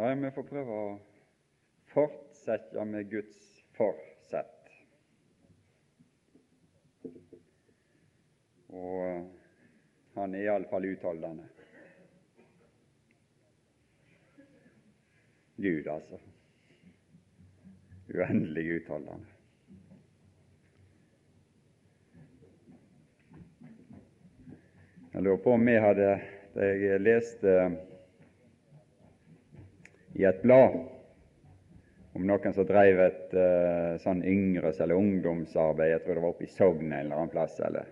Ja, vi får prøve å fortsette med Guds forsett. Og eh, han er iallfall utholdende. Gud, altså. Uendelig utholdende. Jeg lurer på om vi hadde da jeg leste i et blad om noen som drev et uh, sånn yngres- eller ungdomsarbeid, jeg tror det var oppe i Sogn eller annen plass. eller.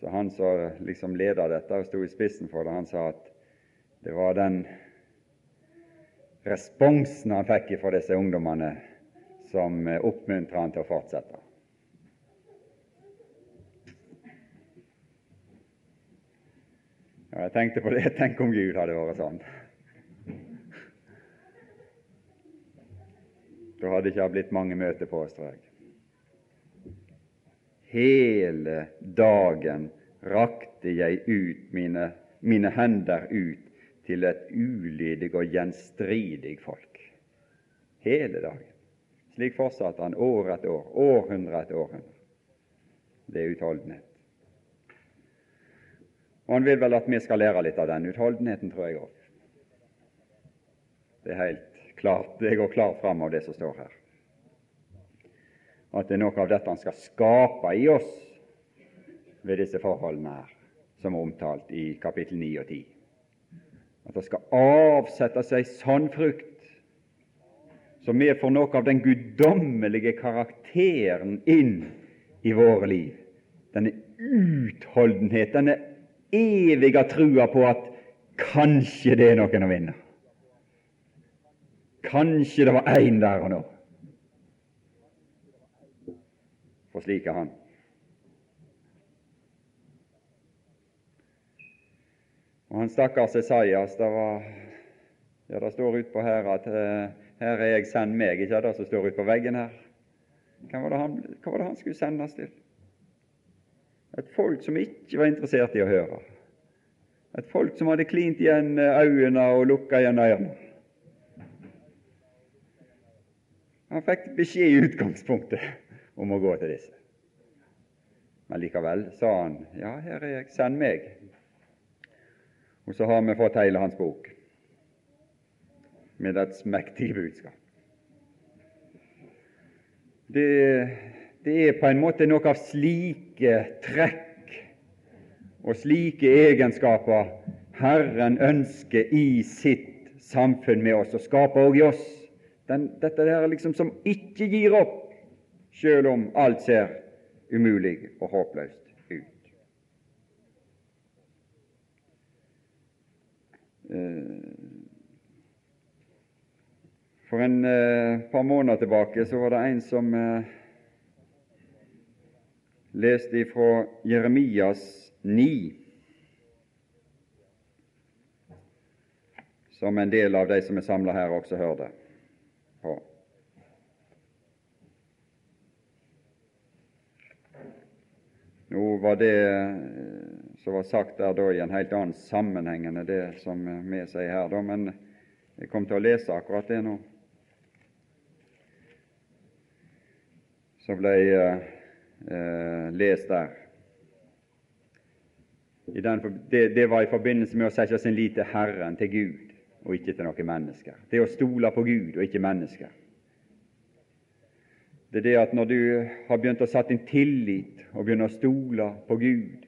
Så Han som liksom leda dette og sto i spissen for det, han sa at det var den responsen han fikk fra disse ungdommene, som oppmuntret oppmuntra han til å fortsette. Ja, jeg tenkte på det. Tenk om Gud hadde vært sånn. Da hadde det ikke blitt mange møter på tror. Hele dagen rakte jeg ut mine, mine hender ut til et ulydig og gjenstridig folk. Hele dagen. Slik fortsatte han år etter år, århundre etter århundre. Det er utholdenhet. Og han vil vel at vi skal lære litt av den utholdenheten, tror jeg òg. Det er helt klart, det går klart fram av det som står her. At det er noe av dette han skal skape i oss ved disse forholdene her, som er omtalt i kapittel 9 og 10. At det skal avsette seg sånn frukt som vi får noe av den guddommelige karakteren inn i våre liv. Denne utholdenhet, denne evige trua på at kanskje det er noen å vinne. Kanskje det var én der og nå. For slik er han. Og han stakkars Esaias, det, var, ja, det står utpå her at eh, 'Her er jeg, send meg', ikke det som står utpå veggen her? Hva var, han, hva var, det han, skulle sendes til? Et folk som ikke var interessert i å høre. Et folk som hadde klint igjen øynene og lukka igjen ørene. Han fikk beskjed i utgangspunktet om å gå til disse. Men likevel sa han, 'Ja, her er jeg, send meg'. Og så har vi fått hele hans bok med dets mektige budskap. Det, det, er på en måte noe av slike trekk og slike egenskaper Herren ønsker i sitt samfunn med oss, og skaper også i oss. Den, dette der liksom som ikke gir opp, selv om alt ser umulig og håpløst ut. Uh, for en eh, par måneder tilbake så var det en som eh, leste ifra Jeremias 9, som en del av de som er samla her, også hørte på. Nå var det eh, som var sagt der da i en helt annen sammenheng enn det som vi sier her, da, men jeg kom til å lese akkurat det nå. som ble eh, lest der. Den, det, det, var i forbindelse med å sette sin lit til Herren, til Gud, og ikke til noen mennesker. Det å stole på Gud og ikke mennesker. Det er det at når du har begynt å sette din tillit og begynner å stole på Gud,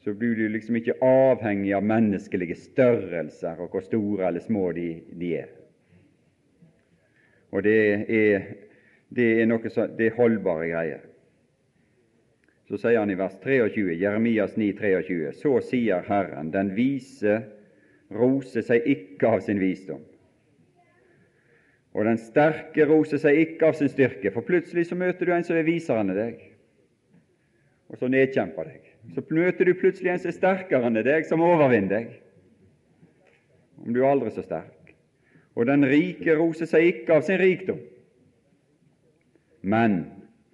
så blir du liksom ikke avhengig av menneskelige størrelser og hvor store eller små de, de er. Og det er det er, noe så, det er holdbare greier. Så sier han i vers 23, Jeremias 9, 23, så sier Herren, den vise roser seg ikke av sin visdom, og den sterke roser seg ikke av sin styrke, for plutselig så møter du en som er visere enn deg, og så nedkjemper deg. Så møter du plutselig en som er sterkere enn deg, som overvinner deg, om du er aldri så sterk. Og den rike roser seg ikke av sin rikdom, men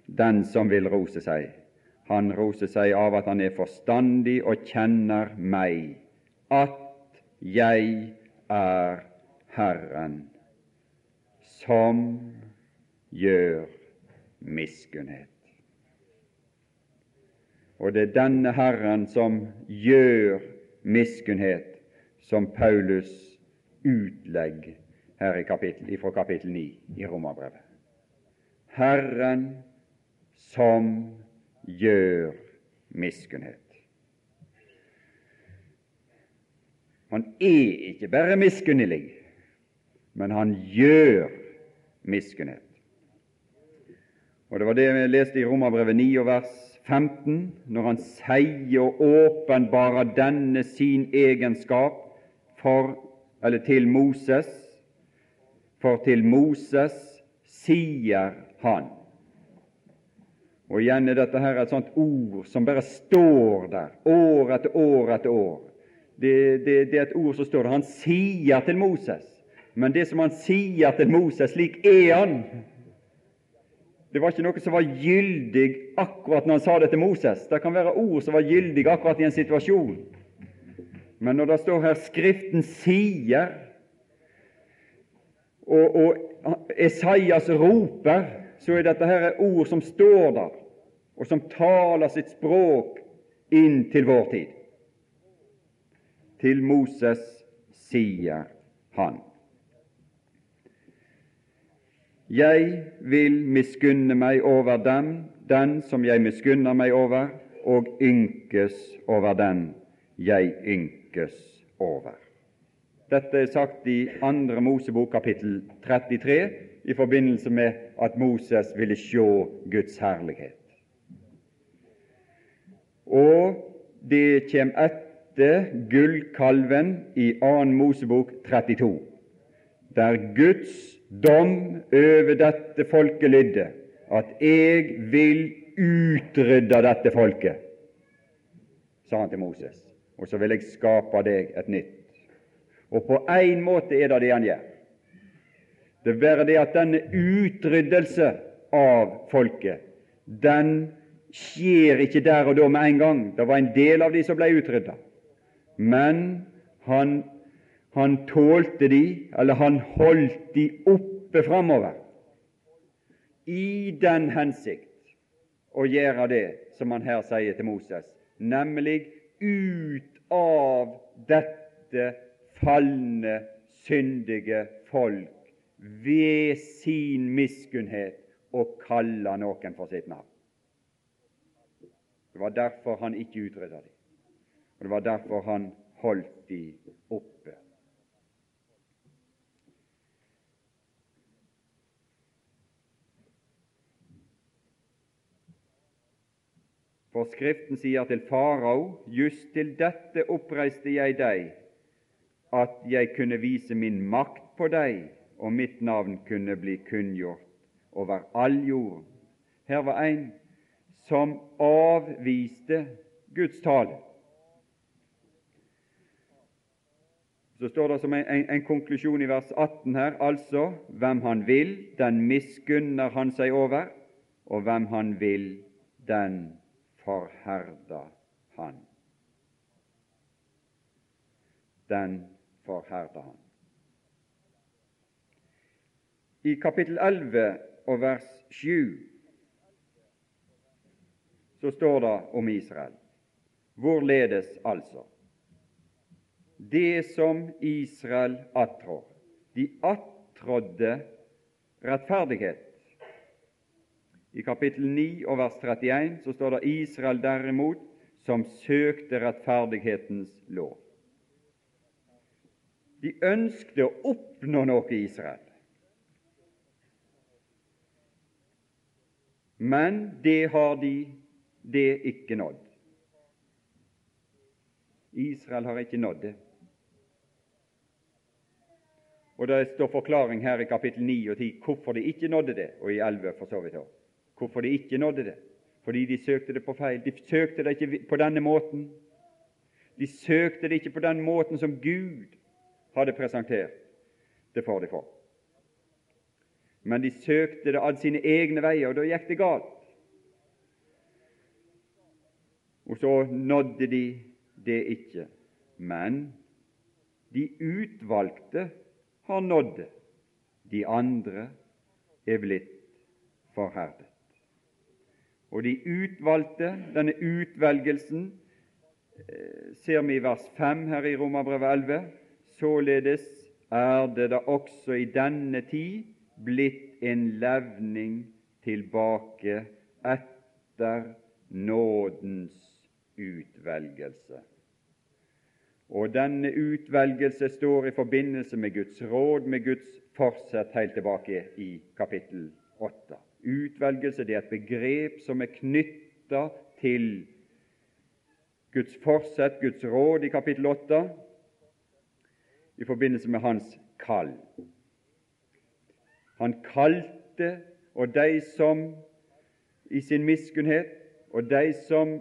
den som vil rose seg, han roser seg av at han er forstandig og kjenner meg, at jeg er Herren som gjør miskunnhet. Og det er denne Herren som gjør miskunnhet, som Paulus utlegger her kapittel, fra kapittel 9 i Romerbrevet. Herren som gjør miskunnhet. Han er ikke bare miskunnelig, men han gjør miskunnhet. Og Det var det vi leste i Romerbrevet 9 og vers 15, når han sier og åpenbarer denne sin egenskap for, eller til Moses. For til Moses sier han Og igjen er dette her et sånt ord som bare står der år etter år etter år. Det, det, det, er et ord som står der. Han sier til Moses, men det som han sier til Moses, slik er han. Det var ikke noe som var gyldig akkurat når han sa det til Moses. Det kan være ord som var gyldige akkurat i en situasjon. Men når det står her 'Skriften sier', og, og Esaias roper, så er dette her ord som står der, og som taler sitt språk inn til vår tid. Til Moses sier han. Jeg vil miskunne meg over dem, den som jeg miskunner meg over, og ynkes over den jeg ynkes over. Dette er sagt i Andre Mosebok kapittel 33 i forbindelse med at Moses ville se Guds herlighet. Og det kommer etter gullkalven i 2. Mosebok 32, der Guds dom over dette folket lydde, at 'jeg vil utrydde dette folket', sa han til Moses, og så vil jeg skape deg et nytt. Og på én måte er det det han gjør. Det er bare det at denne utryddelse av folket, den skjer ikke der og da med en gang. Det var en del av de som ble utrydda men han, han tålte de, eller han holdt de oppe framover, i den hensikt å gjøre det som han her sier til Moses, nemlig ut av dette falne, syndige folk ved sin miskunnhet å kalle noen for sitt navn. Det var derfor han ikke utrydda dem. Og Det var derfor han holdt de oppe. For Skriften sier til farao, just til dette oppreiste jeg deg, at jeg kunne vise min makt på deg, og mitt navn kunne bli kunngjort over all jorden. Her var en som avviste Guds tale. Så står det som en, en, en, konklusjon i vers 18 her, altså hvem han vil, den miskunner han seg over, og hvem han vil, den forherder han. Den forherda han. I kapittel 11 og vers 7 så står det om Israel. Hvorledes altså? det som Israel attrår. De attrådde rettferdighet. I kapittel 9 og vers 31 så står det Israel derimot som søkte rettferdighetens lov. De ønskte å oppnå noe i Israel. Men det har de det ikke nådd. Israel har ikke nådd det. Og Det står forklaring her i kapittel 9 og 10 hvorfor de ikke nådde det, og i 11 for så vidt òg. Hvorfor de ikke nådde det. Fordi de søkte det på feil. De søkte det ikke på denne måten. De søkte det ikke på den måten som Gud hadde presentert det for dem for. Men de søkte det av sine egne veier, og da gikk det galt. Og så nådde de det ikke. Men de utvalgte har nådd det. De andre er blitt forherdet. Og de utvalgte, denne utvelgelsen, eh, ser vi i vers 5 her i Romerbrevet 11. Således er det da også i denne tid blitt en levning tilbake etter nådens utvelgelse. Og denne utvelgelse står i forbindelse med Guds råd, med Guds forsett helt tilbake i kapittel 8. Utvelgelse det er et begrep som er knytta til Guds forsett, Guds råd i kapittel 8, i forbindelse med hans kall. Han kalte, og de som i sin miskunnhet, og de som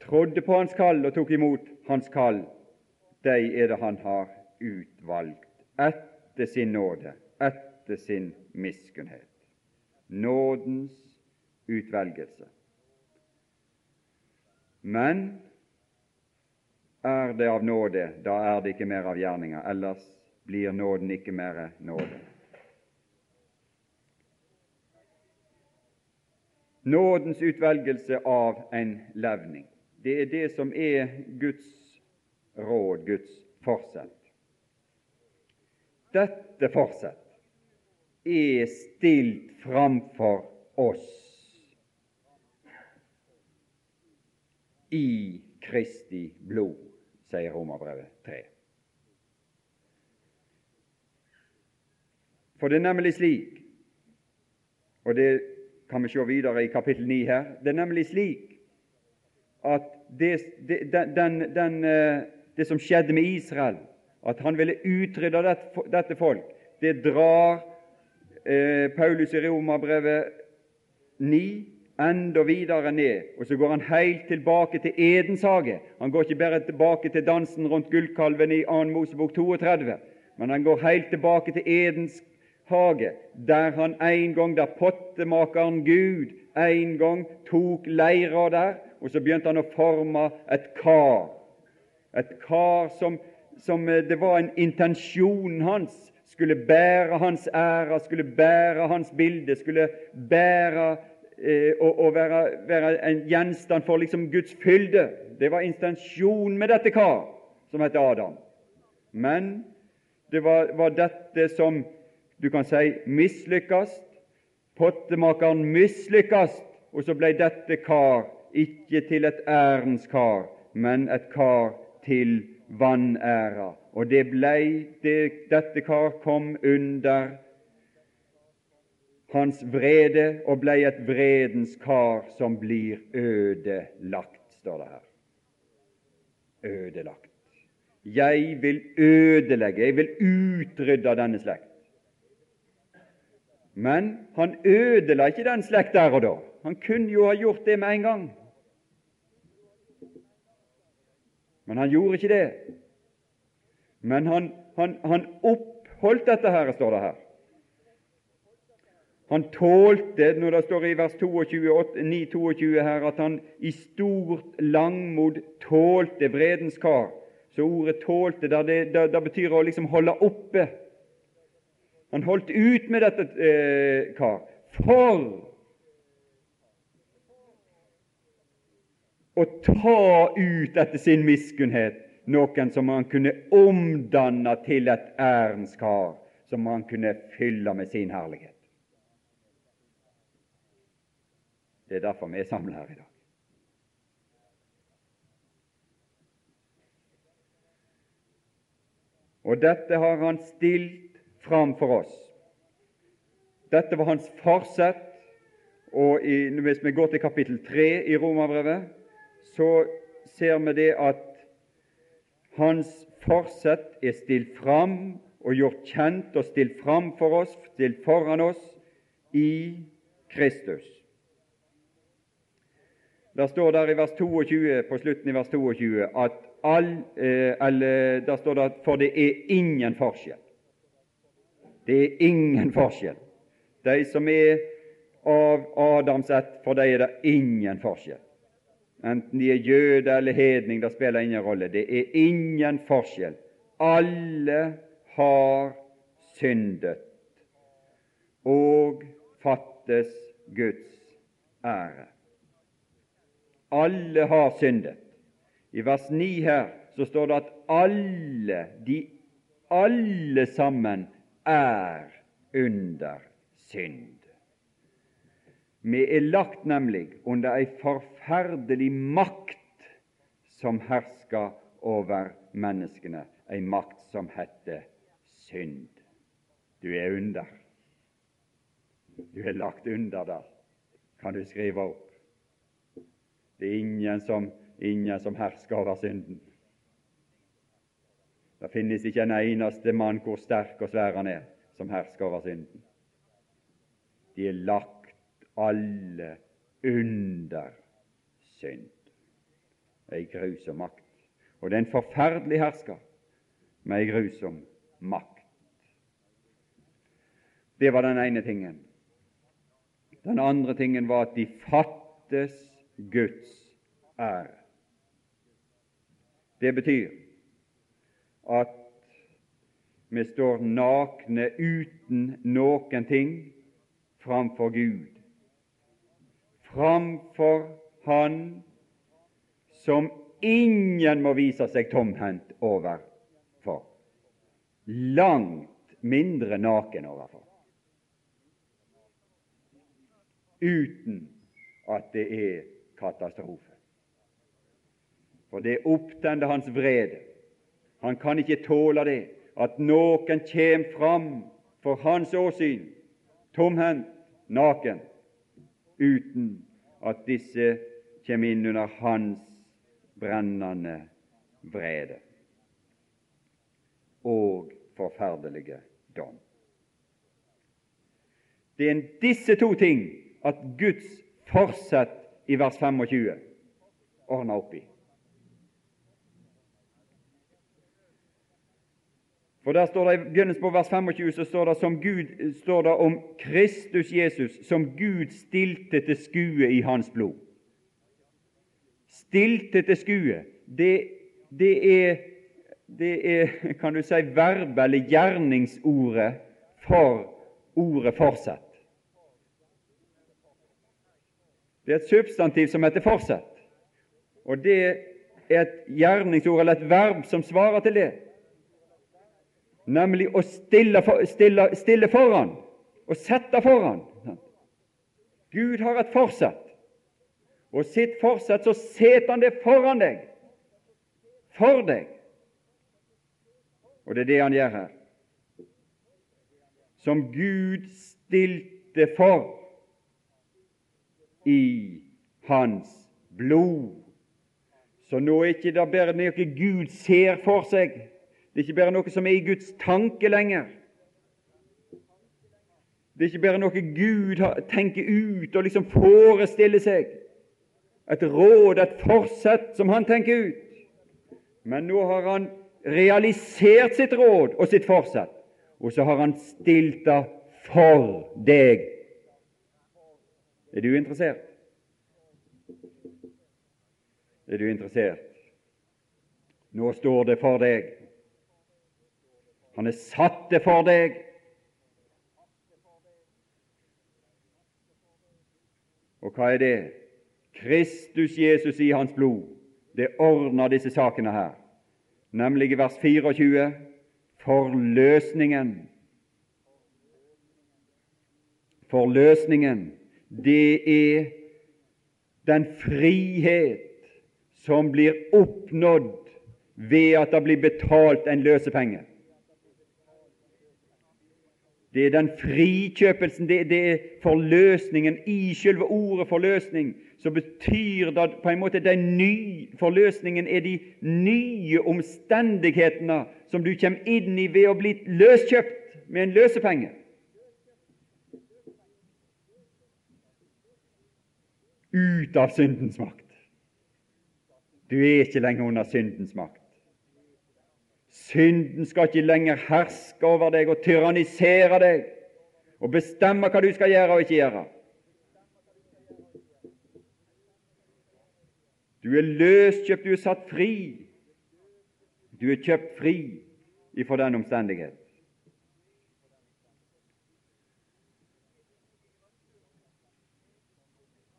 trodde på hans kall og tok imot hans kall, de er det han har utvalgt etter sin nåde, etter sin miskunnhet. Nådens utvelgelse. Men er det av nåde, da er det ikke mer av gjerninga. ellers blir nåden ikke mer nåde. Nådens utvelgelse av en levning. Det er det som er Guds råd, Guds forsett. Dette forsett er stilt framfor oss i Kristi blod, sier Romerbrevet 3. For det er nemlig slik, og det kan vi se videre i kapittel 9 her, det er nemlig slik at det, det, den, den, eh, det som skjedde med Israel, at han ville utrydde dette, folk, det drar eh, Paulus i Romerbrevet 9 enda videre ned, og så går han helt tilbake til Edens hage. Han går ikke bare tilbake til dansen rundt gullkalven i 2. Mosebok 32, men han går helt tilbake til Edens hage, der han en gang, der pottemakeren Gud en gang tok leira der og så begynte han å forme et kar. Et kar som, som eh, det var en intensjon hans skulle bære hans ære, skulle bære hans bilde, skulle bære eh, og, og være, være, en gjenstand for liksom Guds fylde. Det var intensjonen med dette kar, som het Adam. Men det var, var dette som du kan si mislykkes. Pottemakeren mislykkes, og så ble dette kar ikke til et ærens kar, men et kar til vanæra. Og det blei det, Dette kar kom under hans vrede og blei et vredens kar som blir ødelagt, står det her. Ødelagt. Jeg vil ødelegge, jeg vil utrydde denne slekt. Men han ødela ikke den slekt der og da. Han kunne jo ha gjort det med en gang. Men han gjorde ikke det. Men han, han, han oppholdt dette her, står det her. Han tålte, når det står i vers 9-22 her, at han i stort langmod tålte vredens kar. Så ordet 'tålte' der, det, der, der betyr å liksom holde oppe. Han holdt ut med dette eh, kar for å ta ut etter sin miskunnhet noen som han kunne omdanne til et ærens kar, som han kunne fylle med sin herlighet. Det er derfor vi er samlet her i dag. Og dette har han stilt fram for oss. Dette var hans farsett, Og i, hvis vi går til kapittel 3 i Romerbrevet, så ser vi det at hans forsett er stilt fram og gjort kjent og stilt fram for oss, stilt foran oss i Kristus. Der står der i vers 22, på slutten i vers 22 at all, eh, eller, der står det at for det er ingen forskjell. Det er ingen forskjell. De som er av Adams ett, for dem er det ingen forskjell. Enten de er jøde eller hedning, det spiller ingen rolle. Det er ingen forskjell. Alle har syndet og fattes Guds ære. Alle har syndet. I vers 9 her så står det at alle, de alle sammen er under synd. Vi er lagt nemlig under ei forferdelig makt som herska over menneskene, ei makt som heter synd. Du er under. Du er lagt under der, kan du skrive opp. Det er ingen som, ingen som hersker over synden. Det finnes ikke en eneste mann, hvor sterk og svær han er, som hersker over synden. De er lagt alle under synd. Ei grusom makt. Og det er en forferdelig hersker med ei grusom makt. Det var den ene tingen. Den andre tingen var at de fattes Guds ære. Det betyr at vi står nakne uten noen ting framfor Gud, framfor Han som ingen må vise seg tomhendt overfor, langt mindre naken overfor, uten at det er katastrofe. For det opptender hans vrede. Han kan ikke tåle det, at noen kommer fram for hans åsyn, tomhendt, naken, uten at disse kommer inn under hans brennende vrede og forferdelige dom. Det er disse to ting at Guds forsett i vers 25 ordner opp i. For der står det I begynnelsen på vers 25 så står det, som Gud, står det om Kristus Jesus, som Gud stilte til skue i hans blod. Stilte til skue, det, det, er, det er, kan du si, verb eller gjerningsordet for ordet 'fortsett'. Det er et substantiv som heter 'fortsett', og det er et gjerningsord eller et verb som svarer til det nemlig å stille, for, stille, stille foran og sette foran. Gud har et forsett, og sitt forsett så setter han det foran deg, for deg. Og det er det han gjør her. Som Gud stilte for i hans blod. Så nå er det ikke det bare noe Gud ser for seg, det er ikke bare noe som er i Guds tanke lenger. Det er ikke bare noe Gud tenker ut og liksom forestiller seg. Et råd, et forsett som han tenker ut. Men nå har han realisert sitt råd og sitt forsett, og så har han stilt det for deg. Er du interessert? Er du interessert? Nå står det for deg. Han er satt det for deg. Og hva er det? Kristus Jesus i hans blod. Det ordner disse sakene her, nemlig i vers 24 forløsningen. Forløsningen, det er den frihet som blir oppnådd ved at det blir betalt en løsepenge. Det er den frikjøpelsen, det, det er forløsningen i selve ordet forløsning. Så betyr det på en måte den forløsningen er de nye omstendighetene som du kommer inn i ved å bli løskjøpt med en løsepenge. Ut av syndens makt. Du er ikke lenger under syndens makt. Synden skal ikke lenger herske over deg og tyrannisere deg og bestemme hva du skal gjøre og ikke gjøre. Du er løskjøpt, du er satt fri. Du er kjøpt fri ifra den omstendighet.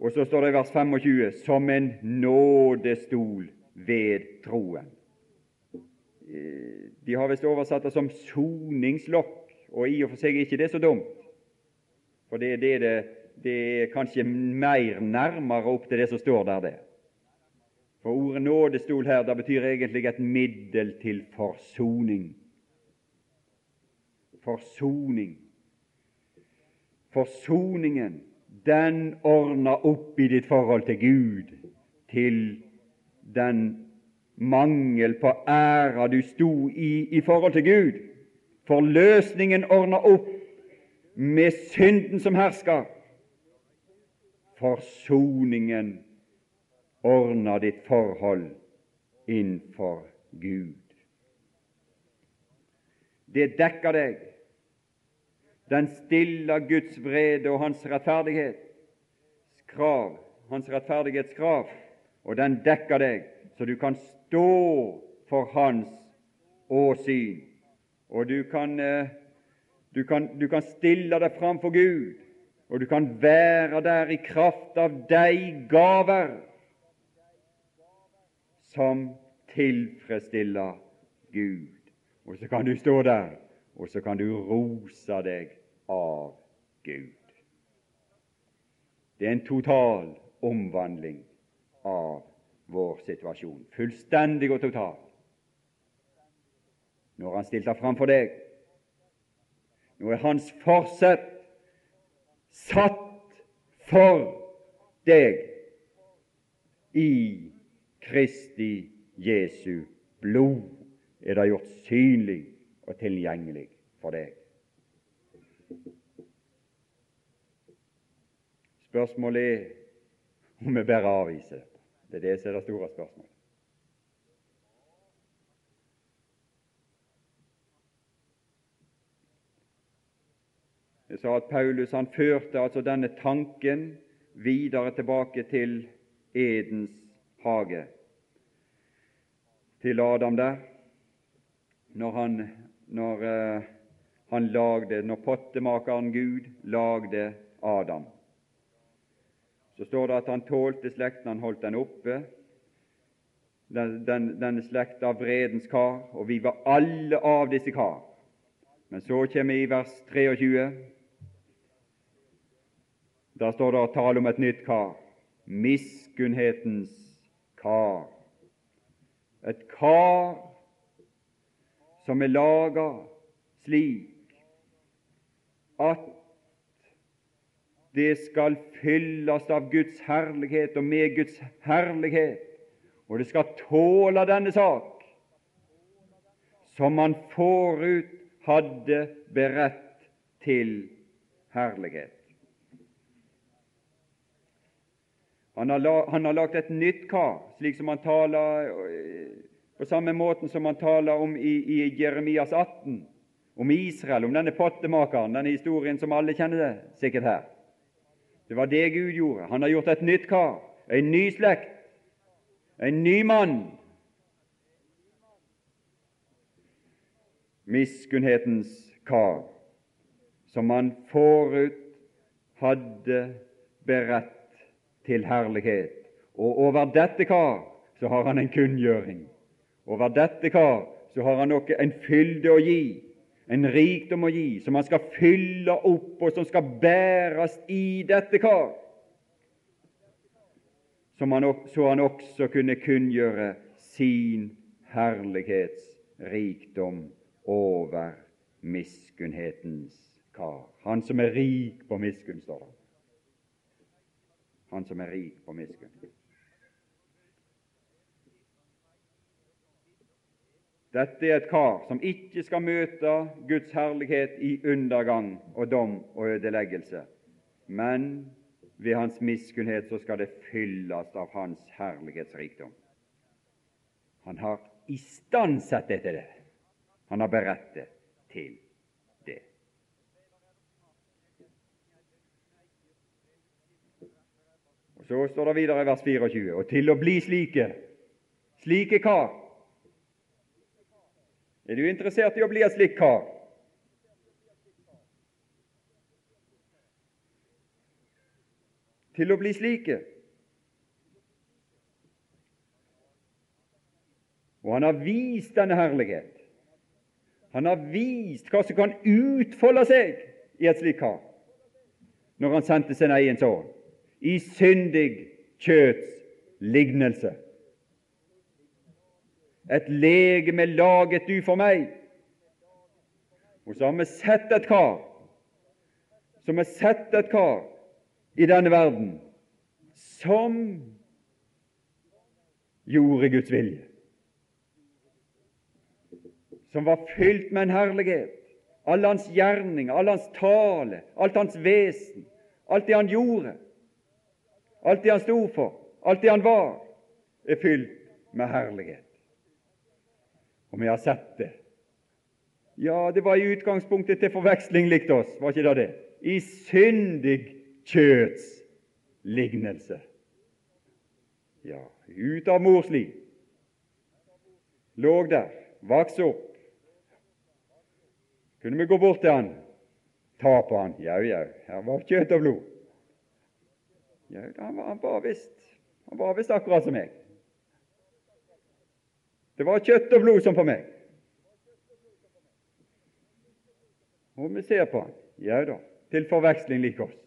Og så står det i vers 25 som en nådestol ved troen. Eh, de har visst oversatt det som soningslokk, og i og for seg er ikke det så dumt. For det, det, det, det er kanskje mer nærmere opp til det som står der. det. For ordet nådestol her det betyr egentlig et middel til forsoning. Forsoning. Forsoningen, den ordner opp i ditt forhold til Gud, til den mangel på æra du sto i i forhold til Gud. Forløsningen ordner opp med synden som hersker. Forsoningen ordner ditt forhold innenfor Gud. Det dekker deg. Den stiller Guds vrede og Hans rettferdighetskrav, Hans rettferdighetskrav, og den dekker deg, så du kan stå for Hans åsyn. Og du kan, eh, du kan, du kan stille deg framfor Gud, og du kan være der i kraft av de gaver som tilfredsstiller Gud. Og så kan du stå der, og så kan du rose deg av Gud. Det er en total omvandling av vår situasjon. Fullstendig og total. Nå har han stilt deg framfor deg. Nå er hans forsett satt for deg i Kristi Jesu blod er det gjort synlig og tilgjengelig for deg. Spørsmålet er om vi bare avviser dette. Det er det som er det store spørsmålet. Jeg sa at Paulus han førte altså denne tanken videre tilbake til Edens hage til Adam der, når han, når, uh, han lagde, når pottemakeren Gud lagde Adam. Så står det at han tålte slekten, han holdt den oppe, den, den, denne slekta av vredens kar, og vi var alle av disse kar. Men så kommer vi i vers 23. Der står det å tale om et nytt kar, miskunnhetens kar. Et kar som er laga slik at det skal fylles av Guds herlighet og med Guds herlighet, og det skal tåle denne sak, som man forut hadde beredt til herlighet. Han har, han har lagt et nytt kar, slik som han taler eh, på samme måten som han taler om i, i Jeremias 18, om Israel, om denne pottemakeren, denne historien som alle kjenner det sikkert her. Det var det Gud gjorde. Han har gjort et nytt kar, en ny slekt, en ny mann. Miskunnhetens kar, som han forut hadde beredt til herlighet. Og over dette kar så har han en kunngjøring. Over dette kar så har han noe, en fylde å gi, en rikdom å gi, som han skal fylle opp, og som skal bæres i dette kar. Han, så han også kunne kunngjøre sin herlighetsrikdom over miskunnhetens kar. Han som er rik på miskunn, står det han som er rik på miskunn. Dette er et kar som ikke skal møte Guds herlighet i undergang og dom og ødeleggelse, men ved hans miskunnhet så skal det fylles av hans herlighetsrikdom. Han har istandsatt det til det. Han har beredt det til. Så står det videre i vers 24 og til å bli slike, slike kar. Er du interessert i å bli et slik kar? til å bli slike. Og han har vist denne herlighet. Han har vist hva som kan utfolde seg i et slikt kar, når han sendte sin egen sønn i syndig kjøts lignelse. Et legeme laget du for meg. Og så har vi sett et kar som har sett et kar i denne verden som gjorde Guds vilje som var fylt med en herlighet. Alle hans gjerninger, all hans tale, alt hans vesen, alt det han gjorde, alt det han sto for, alt det han var, er fylt med herlighet. Og vi har sett det. Ja, det var i utgangspunktet til forveksling likt oss, var ikke det det? I syndig kjøts lignelse. Ja, ut av mors liv. Låg der, vokste opp, kunne vi gå bort til han, ta på han. Jau, jau, her var kjøtt og blod. Jau, han var, han var visst akkurat som meg. Det var kjøtt og blod som for meg. Og vi ser på han. Ja da, til forveksling lik oss.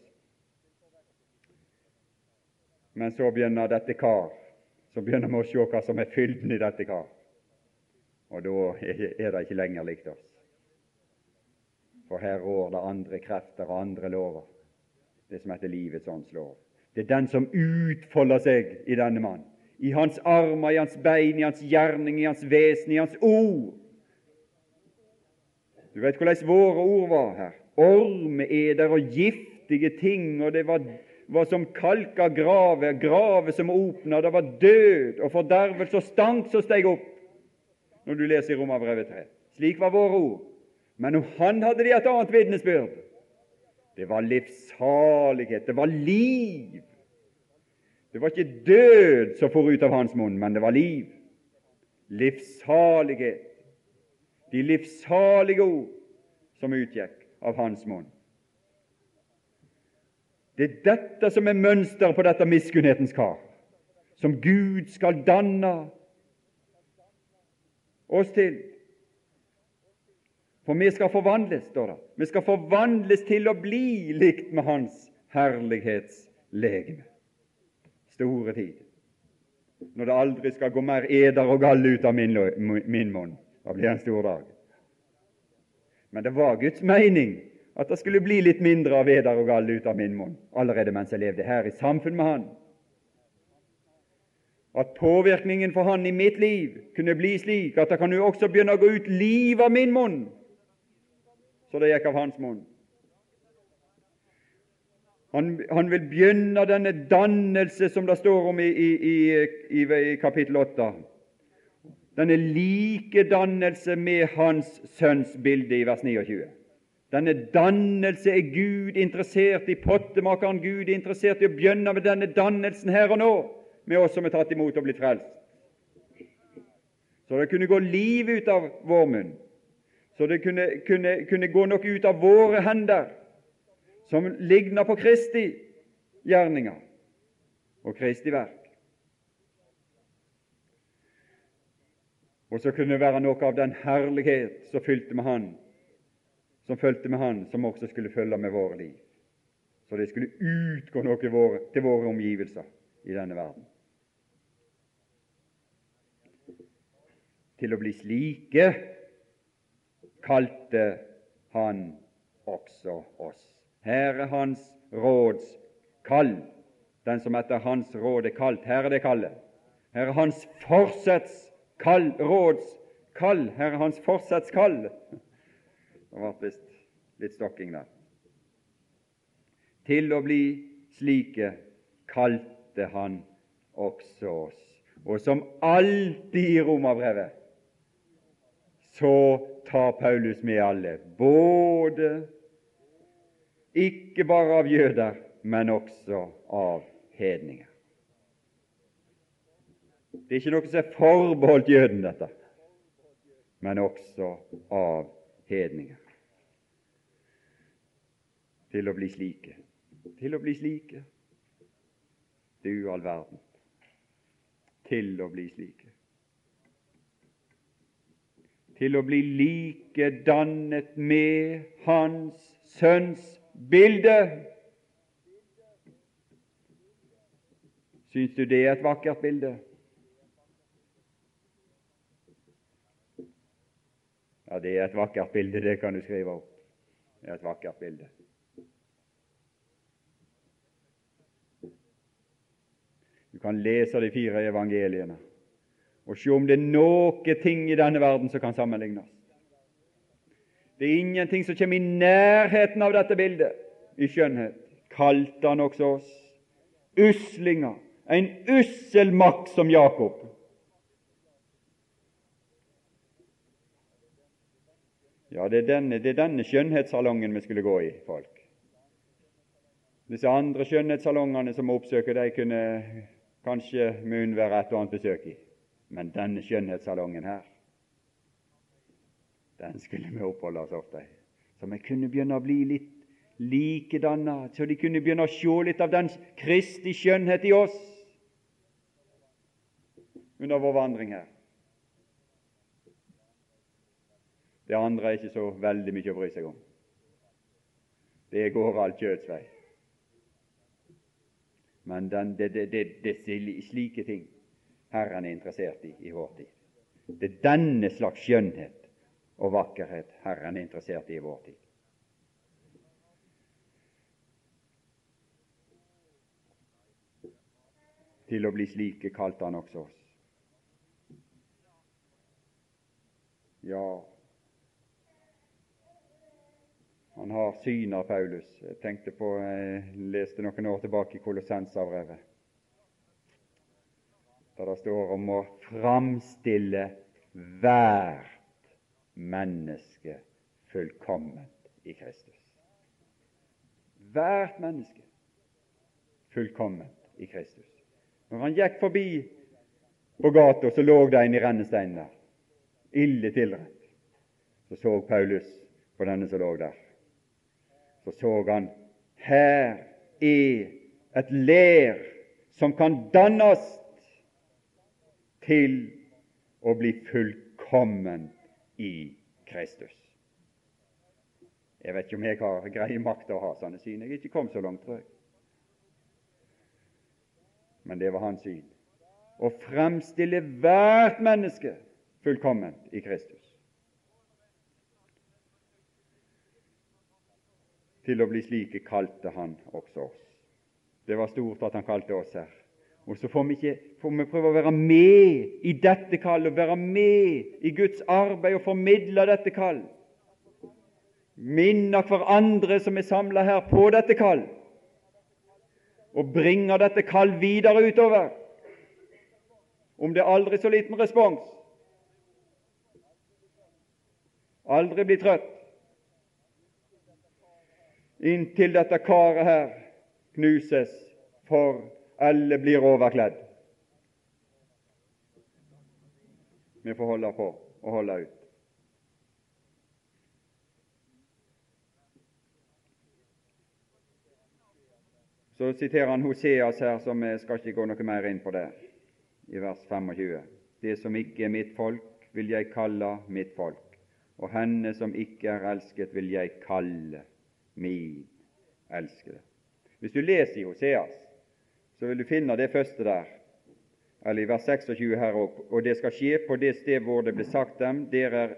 Men så begynner dette kar, så begynner vi å se hva som er fylden i dette kar. Og da er det ikke lenger likt oss for her rår det andre krefter og andre lover, det som heter livets åndslov. Det er den som utfolder seg i denne mann, i hans armer, i hans bein, i hans gjerning, i hans vesen, i hans ord. Du vet hvordan våre ord var her. Ormeeder og giftige ting, og det var, var som kalka grave, grave som åpna, det var død og fordervelse og stank som steg opp, når du leser i Romerbrevet 3. Slik var våre ord. Men om han hadde de et annet vitnesbyrd. Det var livssalighet, det var liv. Det var ikke død som for ut av hans munn, men det var liv. Livssalighet. De livssalige ord som utgikk av hans munn. Det er dette som er mønsteret på dette miskunnhetens kar, som Gud skal danne oss til for vi skal forvandles, står det. Vi skal forvandles til å bli likt med Hans herlighetslegeme. Store tid. Når det aldri skal gå mer eder og gall ut av min, min munn. Da blir det en stor dag. Men det var Guds mening at det skulle bli litt mindre av eder og gall ut av min munn allerede mens jeg levde her i samfunn med Han. At påvirkningen for Han i mitt liv kunne bli slik at det kan jo også begynne å gå ut liv av min munn så det gikk av hans munn. Han, han, vil begynne denne dannelse som det står om i, i, i, i kapittel 8. Denne likedannelse med Hans Sønns bilde i vers 29. Denne dannelse er Gud interessert i. Pottemakeren Gud er interessert i å begynne med denne dannelsen her og nå, med oss som er tatt imot og blitt frelst. Så det kunne gå liv ut av vår munn så det kunne, kunne, kunne gå noe ut av våre hender som ligner på Kristi gjerninger og Kristi verk. Og så kunne det være noe av den herlighet som fylte med Han, som fulgte med Han, som også skulle følge med våre liv. Så det skulle utgå noe til våre omgivelser i denne verden. Til å bli slike kalte han også oss. Her er hans råds kall, den som etter hans råd er kalt. Her er det kallet. Her er hans forsetts kall, råds kall. Her er hans forsetts kall. Det ble visst litt stokking der. Til å bli slike kalte han også oss. Og som alltid i romerbrevet så tar Paulus med alle, både ikke bare av jøder, men også av hedninger. Det er ikke noe som er forbeholdt jøden, dette, men også av hedninger. Til å bli slike. Til å bli slike. Du all verden. Til å bli slike. Til å bli likedannet med Hans Sønns bilde. Syns du det er et vakkert bilde? Ja, det er et vakkert bilde, det kan du skrive opp. Det er et vakkert bilde. Du kan lese de fire evangeliene og se om det er noe ting i denne verden som kan sammenlignes. Det er ingenting som kommer i nærheten av dette bildet i skjønnhet. Kalte han også oss uslinger, en ussel makt som Jakob. Ja, det er, denne, det er denne skjønnhetssalongen vi skulle gå i, folk. Disse andre skjønnhetssalongene som vi oppsøker, de kunne kanskje vi unnvære et og annet besøk i. Men denne skjønnhetssalongen her, den skulle vi oppholde oss ofte i. Så vi kunne begynne å bli litt likedanna, så de kunne begynne å se litt av den Kristi skjønnhet i oss under vår vandring her. Det andre er ikke så veldig mye å bry seg om. Det går all kjøtts vei. Men den, det, det, det, det er slike ting Herren er interessert i i vår tid. Det er denne slags skjønnhet og vakkerhet Herren er interessert i i vår tid. Til å bli slike kalte han også oss. Ja, han har syner, Paulus. Jeg tenkte på, jeg leste noen år tilbake i Kolossensavrevet der det står om å framstille hvert menneske fullkomment i Kristus. Hvert menneske fullkomment i Kristus. Når han gikk forbi på gata, så lå det en i rennesteinen der, ille tilrett. Så så Paulus på denne som lå der. Så så han her er et ler som kan dannes til å bli fullkommen i Kristus. Jeg vet ikke om jeg har greie makt å ha sånne syn. Jeg er ikke kommet så langt, tror jeg. Men det var hans syn. Å fremstille hvert menneske fullkomment i Kristus. Til å bli slike kalte han også oss. Det var stort at han kalte oss her. Og så får vi, ikke, får vi prøve å være med i dette kallet, være med i Guds arbeid og formidle dette kall. Minne hverandre som er samla her, på dette kall, og bringe dette kall videre utover. Om det er aldri så liten respons. Aldri bli trøtt. Inntil dette karet her knuses for alle blir overkledd. Vi får holde på og holde ut. Så siterer han Hoseas her, som jeg skal ikke gå noe mer inn på det, i vers 25. Det som ikke er mitt folk, vil jeg kalle mitt folk, og henne som ikke er elsket, vil jeg kalle min elskede. Hvis du leser i Hoseas, så vil du finne det første der, eller i vers 26 her òg. Og det skal skje på det sted hvor det ble sagt dem, dere er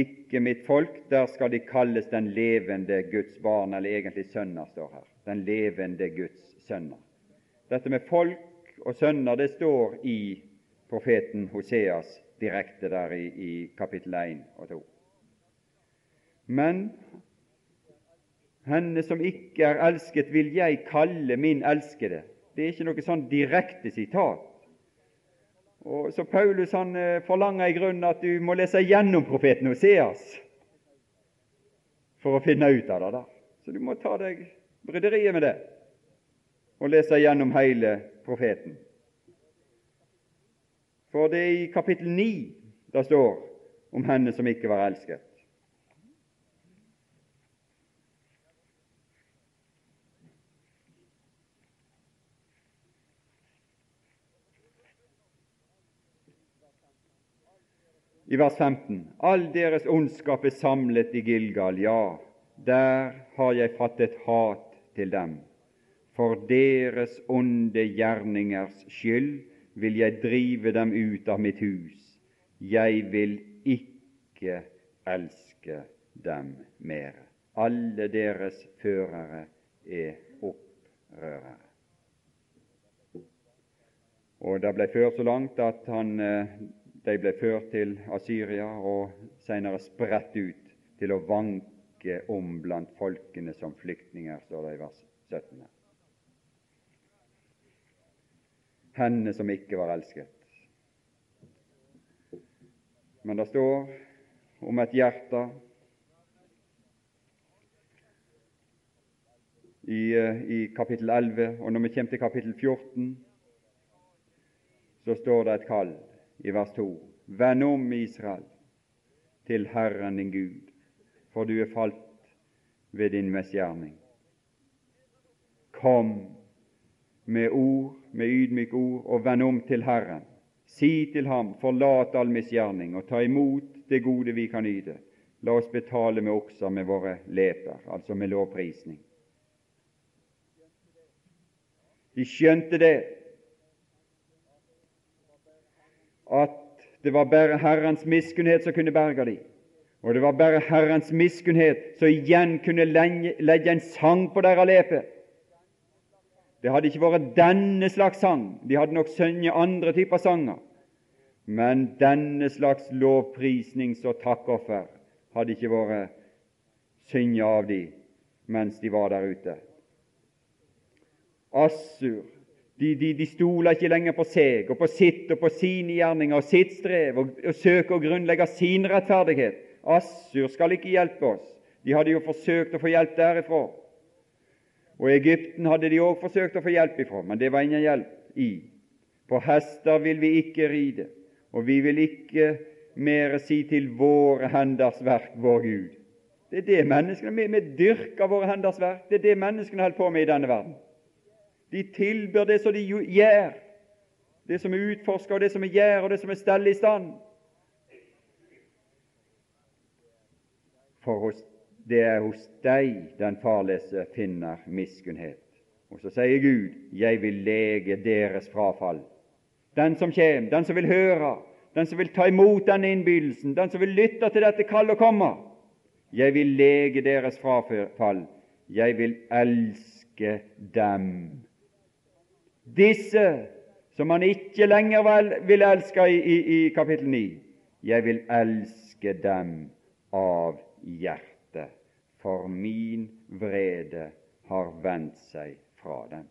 ikke mitt folk, der skal de kalles den levende Guds barn, eller egentlig sønner, står her. Den levende Guds sønner. Dette med folk og sønner, det står i profeten Hoseas direkte der i, i kapittel 1 og 2. Men henne som ikke er elsket, vil jeg kalle min elskede. Det er ikke noe sånn direkte sitat. Og Så Paulus han eh, forlanger i grunnen at du må lese gjennom profeten Oseas for å finne ut av det. da. Så du må ta deg bryderiet med det og lese gjennom hele profeten. For det er i kapittel 9 det står om henne som ikke var elsket. I vers 15. All deres ondskap er samlet i Gilgal, ja, der har jeg fattet hat til dem. For deres onde gjerningers skyld vil jeg drive dem ut av mitt hus. Jeg vil ikke elske dem mer. Alle deres førere er opprørere. Og Det ble ført så langt at han, eh, de ble ført til Asyria og senere spredt ut til å vanke om blant folkene som flyktninger, står det i vers 17. Henne som ikke var elsket. Men det står om et hjerte i, eh, i kapittel 11, og når vi kommer til kapittel 14 så står det et kall i vers 2. Vend om, Israel, til Herren din Gud, for du er falt ved din misgjerning. Kom med ord, med ydmyk ord, og vend om til Herren. Si til ham, forlat all misgjerning, og ta imot det gode vi kan yte. La oss betale med okser med våre leter, altså med lovprisning. De skjønte det, at det var bare Herrens miskunnhet som kunne berge dem. Og det var bare Herrens miskunnhet som igjen kunne legge en sang på deres leper. Det hadde ikke vært denne slags sang. De hadde nok sunget andre typer sanger. Men denne slags lovprisnings- og takkoffer hadde ikke vært synget av dem mens de var der ute. Assur de, de, de stoler ikke lenger på seg og på sitt og på sine gjerninger og sitt strev og, og søker å grunnlegge sin rettferdighet. Assur skal ikke hjelpe oss. De hadde jo forsøkt å få hjelp derifra. Og Egypten hadde de òg forsøkt å få hjelp ifra, men det var ingen hjelp i. På hester vil vi ikke ride, og vi vil ikke mer si til våre henders verk, vår Gud. Det er det menneskene Vi, vi dyrker våre henders verk. Det er det menneskene holder på med i denne verden. De tilbyr det som de gjør, det som er utforska, og det som er gjør, og det som er stell i stand. For det er hos deg den farløse finner miskunnhet. Og så sier Gud, 'Jeg vil lege deres frafall'. Den som kommer, den som vil høre, den som vil ta imot denne innbydelsen, den som vil lytte til dette kall og komme. Jeg vil lege deres frafall. Jeg vil elske dem disse som han ikke lenger vil elske i, i, i kapittel 9. Jeg vil elske dem av hjertet, for min vrede har vendt seg fra dem.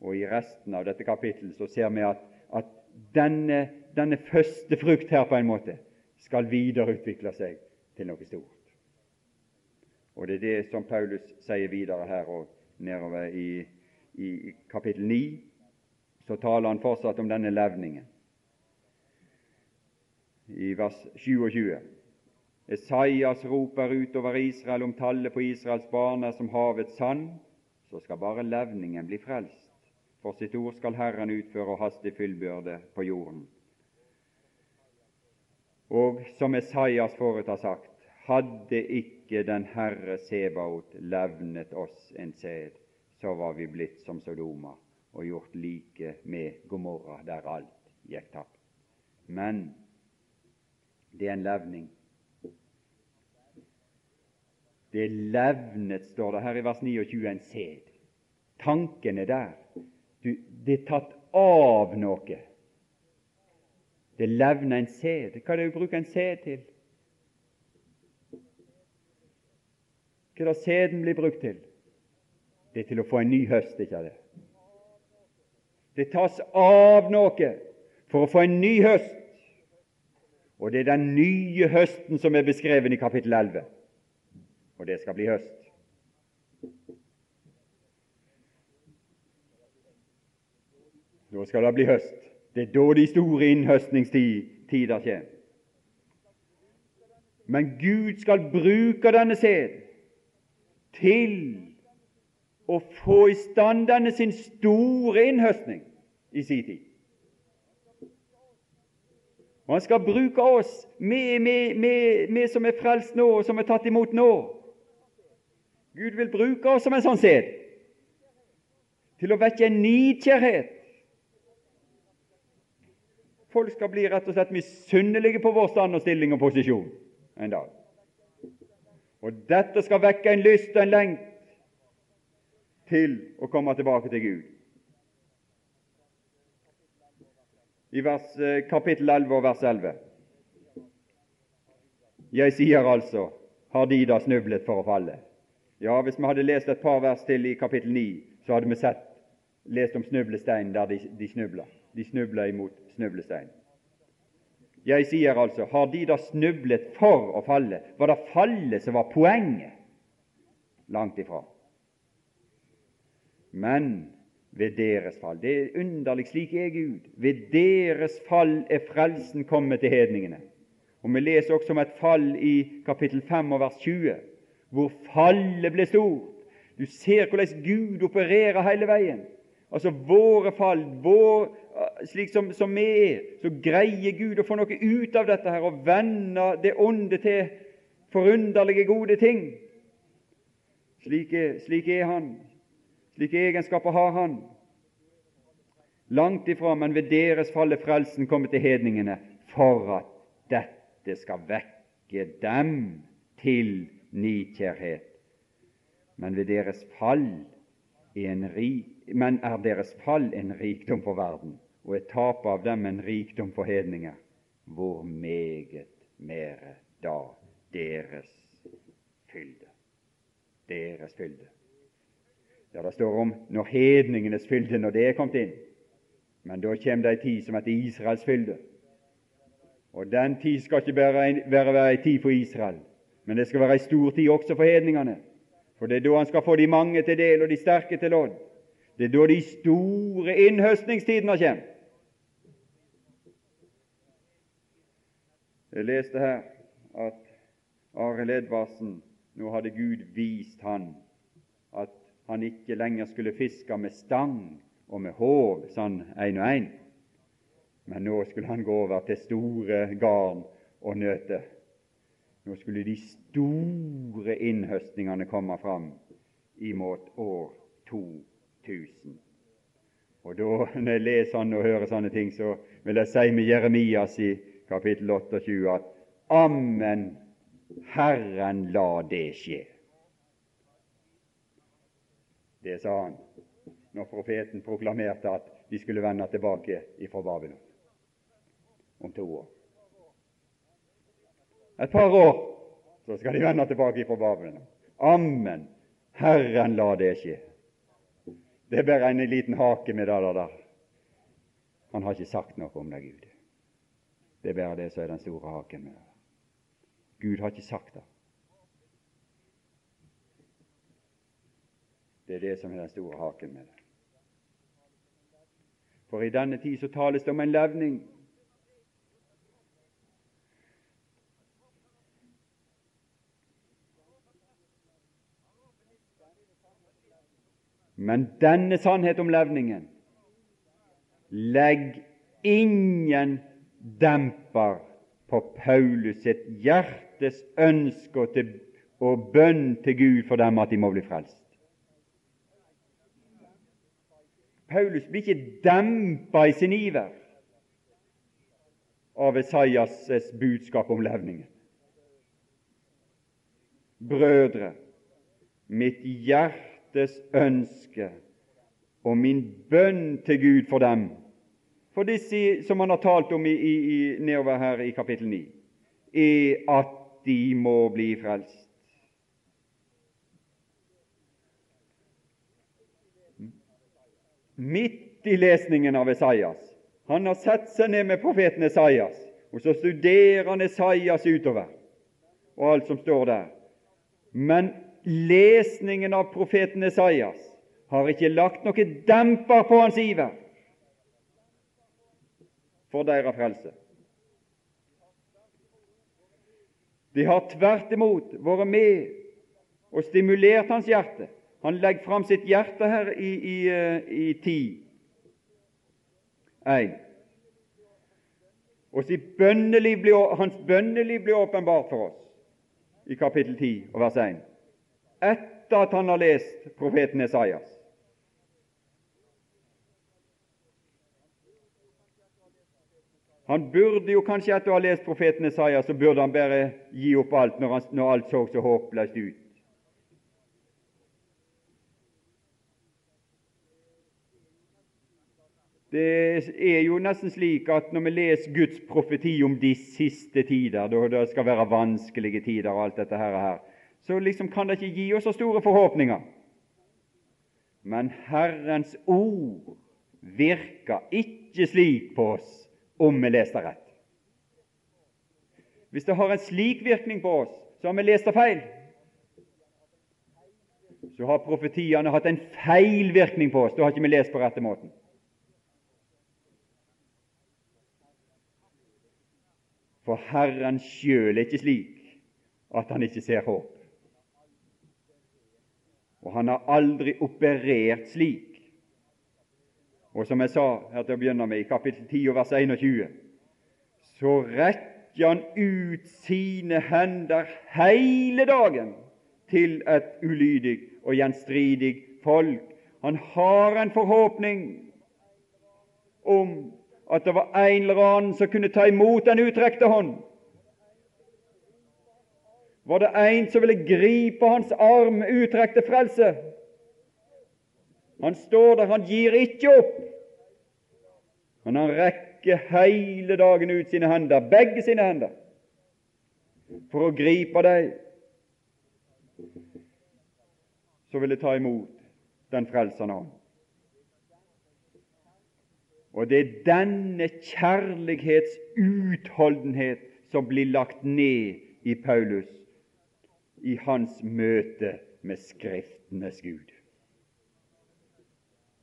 Og I resten av dette kapittelet så ser vi at, at denne, denne, første frukt her på en måte skal videreutvikle seg til noe stort. Og Det er det som Paulus sier videre her og nedover i i kapittel 9 så taler han fortsatt om denne levningen. I vers 27. Esaias roper utover Israel om tallet på Israels barn er som havets sand, så skal bare levningen bli frelst. For sitt ord skal Herren utføre og hastig fyllbyrde på jorden. Og som Esaias forut har sagt, hadde ikke den Herre Sebaot levnet oss en sæd, så var vi blitt som Sodoma og gjort like med Gomorra, der alt gikk tapt. Men det er en levning. Det er levnet, står det her i vers 29, en sæd. Tanken er der. Du, det er tatt av noe. Det levner en sæd. Hva er det du bruker en sæd til? Hva er det sæden blir brukt til? Det er til å få en ny høst, ikke det? Det tas av noe for å få en ny høst, og det er den nye høsten som er beskrevet i kapittel 11. Og det skal bli høst. Nå skal det bli høst. Det er da de store innhøstningstider kommer. Men Gud skal bruke denne sæd til å få i stand sin store innhøstning i sin tid. Og Han skal bruke oss, vi som er frelst nå, og som er tatt imot nå. Gud vil bruke oss som en sånn sed, til å vekke en nidkjærhet. Folk skal bli rett og slett misunnelige på vår stand og stilling og posisjon en dag. Og dette skal vekke en lyst og en lengt til å komme tilbake til Gud. I vers, eh, kapittel 11 og vers 11. Jeg sier altså, har de da snublet for å falle? Ja, hvis vi hadde lest et par vers til i kapittel 9, så hadde vi sett, lest om snublesteinen der de, de snubla. De snubla imot snublesteinen. Jeg sier altså, har de da snublet for å falle? Var det fallet som var poenget? Langt ifra. Men ved deres fall Det er underlig, slik er Gud. Ved deres fall er frelsen kommet til hedningene. Og Vi leser også om et fall i kapittel 5 og vers 20, hvor fallet ble stort. Du ser hvordan Gud opererer hele veien. Altså våre fall, vår, slik som, som, vi er, så greier Gud å få noe ut av dette her og vende det onde til forunderlige, gode ting. Slik er, slik er Han. Slike egenskaper har Han. Langt ifra, men ved deres fall er frelsen kommet til hedningene for at dette skal vekke dem til nikjærhet. Men ved deres fall er men er deres fall en rikdom for verden, og et tapet av dem en rikdom for hedninger, hvor meget mere da deres fylde. Deres fylde. Ja, det står om når hedningenes fylde, når det er kommet inn. Men da kommer det ei tid som heter Israels fylde. Og den tid skal ikke bare være ei tid for Israel, men det skal være ei stor tid også for hedningene. For det er da han skal få de mange til del og de sterke til lodd. Det er da de store innhøstningstidene kommer. Jeg leste her at Arild Edvardsen nå hadde Gud vist han at han ikke lenger skulle fiske med stang og med håv, sånn én og én, men nå skulle han gå over til store garn og nøte. Nå skulle de store innhøstningene komme fram imot år 2000. Og da, når jeg leser sånn og hører sånne ting, så vil jeg si med Jeremias i kapittel 28 at Amen, Herren la det skje. Det sa han når profeten proklamerte at de skulle vende tilbake ifra Babylon om to år. Et par år så skal de vende tilbake ifra Babylon. Amen. Herren la det skje. Det er bare en liten hake med det der. Han har ikke sagt noe om det, Gud. Det er bare det som er den store haken med det. Gud har ikke sagt det. Det er det som er den store haken med det. For i denne tid så tales det om en levning. Men denne sannhet om levningen legg ingen demper på Paulus sitt hjertes ønske og bønn til Gud for dem at de må bli frelst. Paulus blir ikke dempa i sin iver av Esaias' budskap om levningen. Brødre, mitt hjertes ønske og min bønn til Gud for dem, for disse som han har talt om i, i, nedover her i kapittel 9, er at de må bli frelst. Midt i lesningen av Esaias. Han har satt seg ned med profeten Esaias, og så studerer han Esaias utover og alt som står der. Men lesningen av profeten Esaias har ikke lagt noe demper på hans iver for deres frelse. De har tvert imot vært med og stimulert hans hjerte han legger fram sitt hjerte her i, i, i ti. 1. Og bønneliv blir, hans bønneliv blir åpenbart for oss i kapittel 10 og vers 1, etter at han har lest profeten Esaias. Han burde jo kanskje etter å ha lest profeten Esaias, så burde han bare gi opp alt når, han, når alt så så håpløst ut. Det er jo nesten slik at når vi leser Guds profeti om de siste tider, da det skal være vanskelige tider og alt dette her, så liksom kan det ikke gi oss så store forhåpninger. Men Herrens ord virker ikke slik på oss om vi leser rett. Hvis det har en slik virkning på oss, så har vi lest det feil. Så har profetiene hatt en feil virkning på oss. Da har ikke vi lest på rette måten. For Herren sjøl er ikke slik at han ikke ser håp. Og han har aldri operert slik. Og som jeg sa her til å begynne med, i kapittel 10 og vers 21, så rekker han ut sine hender hele dagen til et ulydig og gjenstridig folk. Han har en forhåpning om at det var en eller annen som kunne ta imot den utrekte hånd. Var det en som ville gripe hans arm utrekte frelse? Han står der, han gir ikke opp. Men han rekker hele dagen ut sine hender, begge sine hender, for å gripe deg, så ville ta imot den frelsende ånd. Og det er denne kjærlighetsutholdenhet som blir lagt ned i Paulus i hans møte med Skriftenes Gud.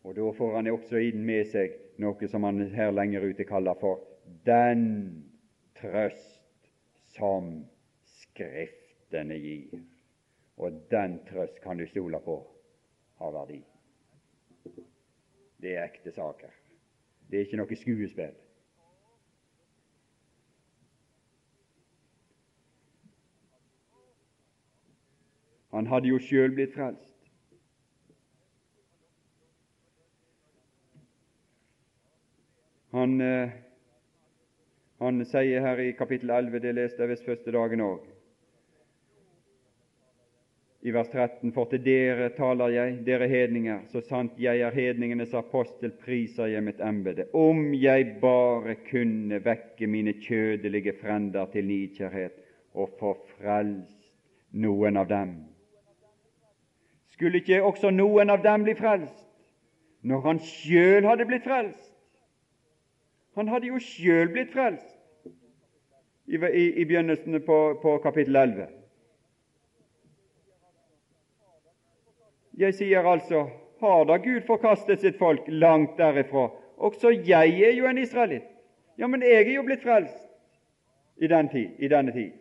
Og Da får han også inn med seg noe som han her lenger ute kaller for den trøst som Skriftene gir. Og den trøst kan du stole på har verdi. Det er ekte saker. Det er ikke noe skuespill. Han hadde jo sjøl blitt frelst. Han, eh, han sier her i kapittel 11, det leste jeg visst første dagen òg, i vers 13.: For til dere taler jeg, dere hedninger, så sant jeg er hedningenes apostel, priser jeg mitt embete. Om jeg bare kunne vekke mine kjødelige frender til nidkjærhet og få frelst noen av dem. Skulle ikke også noen av dem bli frelst når han sjøl hadde blitt frelst? Han hadde jo sjøl blitt frelst i, i, i begynnelsen på, på kapittel 11. Jeg sier altså, har da Gud forkastet sitt folk langt derifra? Også jeg er jo en israelitt. Ja, men jeg er jo blitt frelst i, den tid, i denne tid.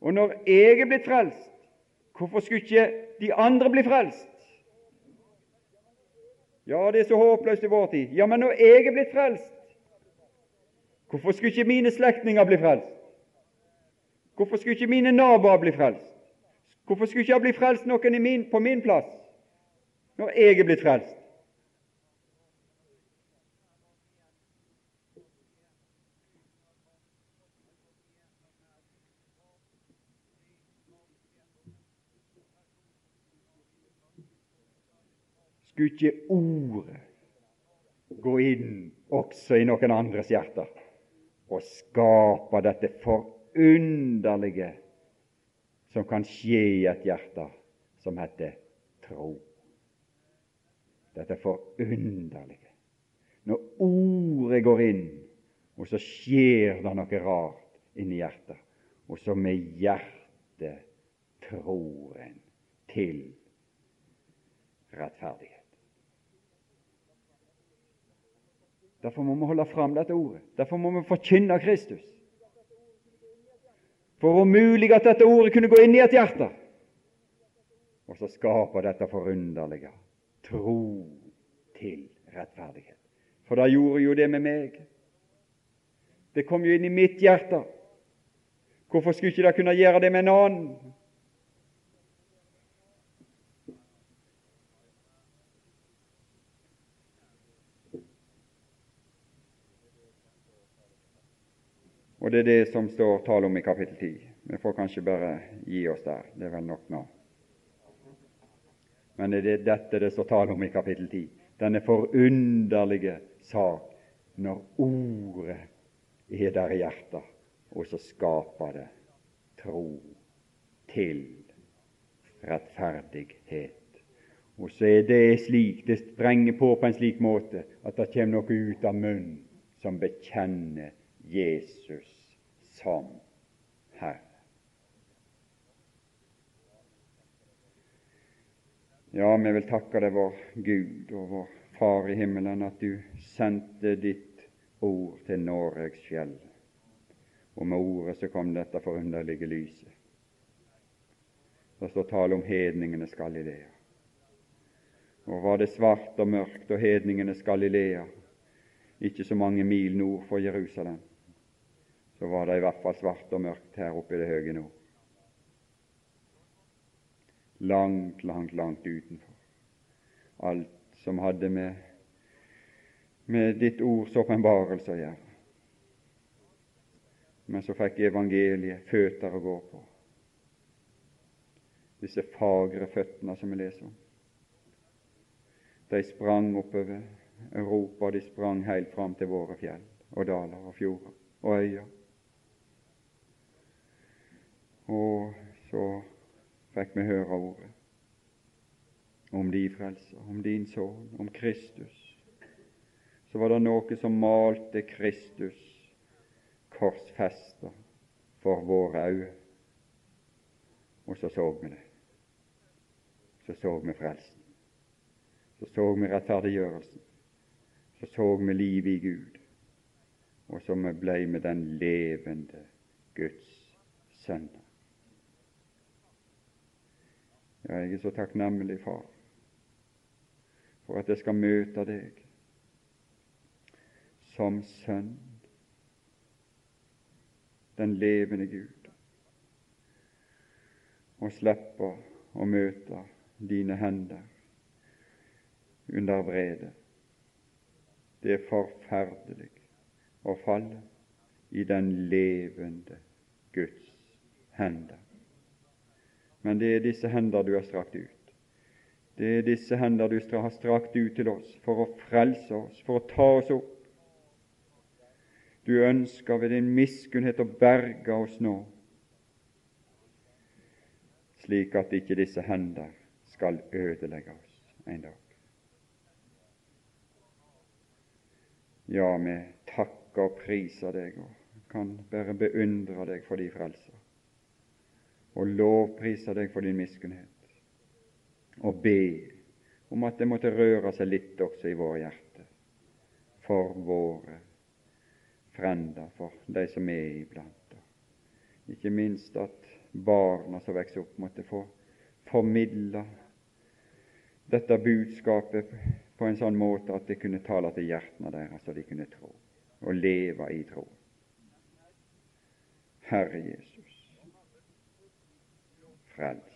Og når jeg er blitt frelst, hvorfor skulle ikke de andre bli frelst? Ja, det er så håpløst i vår tid. Ja, men når jeg er blitt frelst, hvorfor skulle ikke mine slektninger bli frelst? Hvorfor skulle ikke mine naboer bli frelst? Hvorfor skulle ikke jeg bli frelst noen min, på min plass, når jeg er blitt frelst? Skulle ikke Ordet gå inn også i noen andres hjerter og skape dette for underlige som kan skje i et hjerte som heter tro. Dette er forunderlige. Når ordet går inn, og så skjer det noe rart inni hjertet, og så med hjertet tror en til rettferdighet. Derfor må vi holde fram dette ordet. Derfor må vi forkynne Kristus for om mulig at dette ordet kunne gå inn i et hjerte. Og så skaper dette forunderlige tro til rettferdighet. For da gjorde jo det med meg. Det kom jo inn i mitt hjerte. Hvorfor skulle ikke det kunne gjøre det med en annen? Og det er det som står tale om i kapittel 10. Vi får kanskje bare gi oss der. Det er vel nok nå. Men det er dette det står tale om i kapittel 10. Denne forunderlige sak når Ordet er der i hjertet, og så skaper det tro til rettferdighet. Og så er det slik, det sprenger på på en slik måte at det kommer noe ut av munnen som bekjenner Jesus som Herre. Ja, vi vil takke deg, vår Gud og vår Far i himmelen, at du sendte ditt ord til Noregs fjell. Og med ordet så kom dette forunderlige lyset. Det står tale om hedningenes Galilea. Og var det svart og mørkt og hedningenes Galilea, ikke så mange mil nord for Jerusalem, så var det i hvert fall svart og mørkt her oppe i det høye nord. Langt, langt, langt utenfor. Alt som hadde med, med ditt ords åpenbarelse å gjøre. Men så fikk evangeliet føtter å gå på. Disse fagre føttene som vi leser om. De sprang oppover Europa, de sprang helt fram til våre fjell og daler og fjorder og øyer. Og så fikk vi høre ordet om din frelse, om din sønn, om Kristus. Så var det noe som malte Kristus korsfesta for våre øyne. Og så så vi det. Så så vi frelsen. Så så vi rettferdiggjørelsen. Så så vi livet i Gud. Og så vi blei med den levende Guds sønner. Ja, jeg er så takknemlig, Far, for at jeg skal møte deg som sønn, den levende Gud, og slippe å møte dine hender under vrede. Det er forferdelig å falle i den levende Guds hender. Men det er disse hender du har strakt ut. Det er disse hender du har strakt ut til oss for å frelse oss, for å ta oss opp. Du ønsker ved din miskunnhet å berge oss nå, slik at ikke disse hender skal ødelegge oss en dag. Ja, vi takker og priser deg og kan bare beundre deg for din frelser og lovpriser deg for din miskunnhet, og be om at det måtte røre seg litt også i våre hjerter for våre frender, for de som er iblant. Ikke minst at barna som vokser opp, måtte få formidla dette budskapet på en sånn måte at det kunne tale til hjertene deres, så de kunne tro og leve i tro. Herre Jesus, France.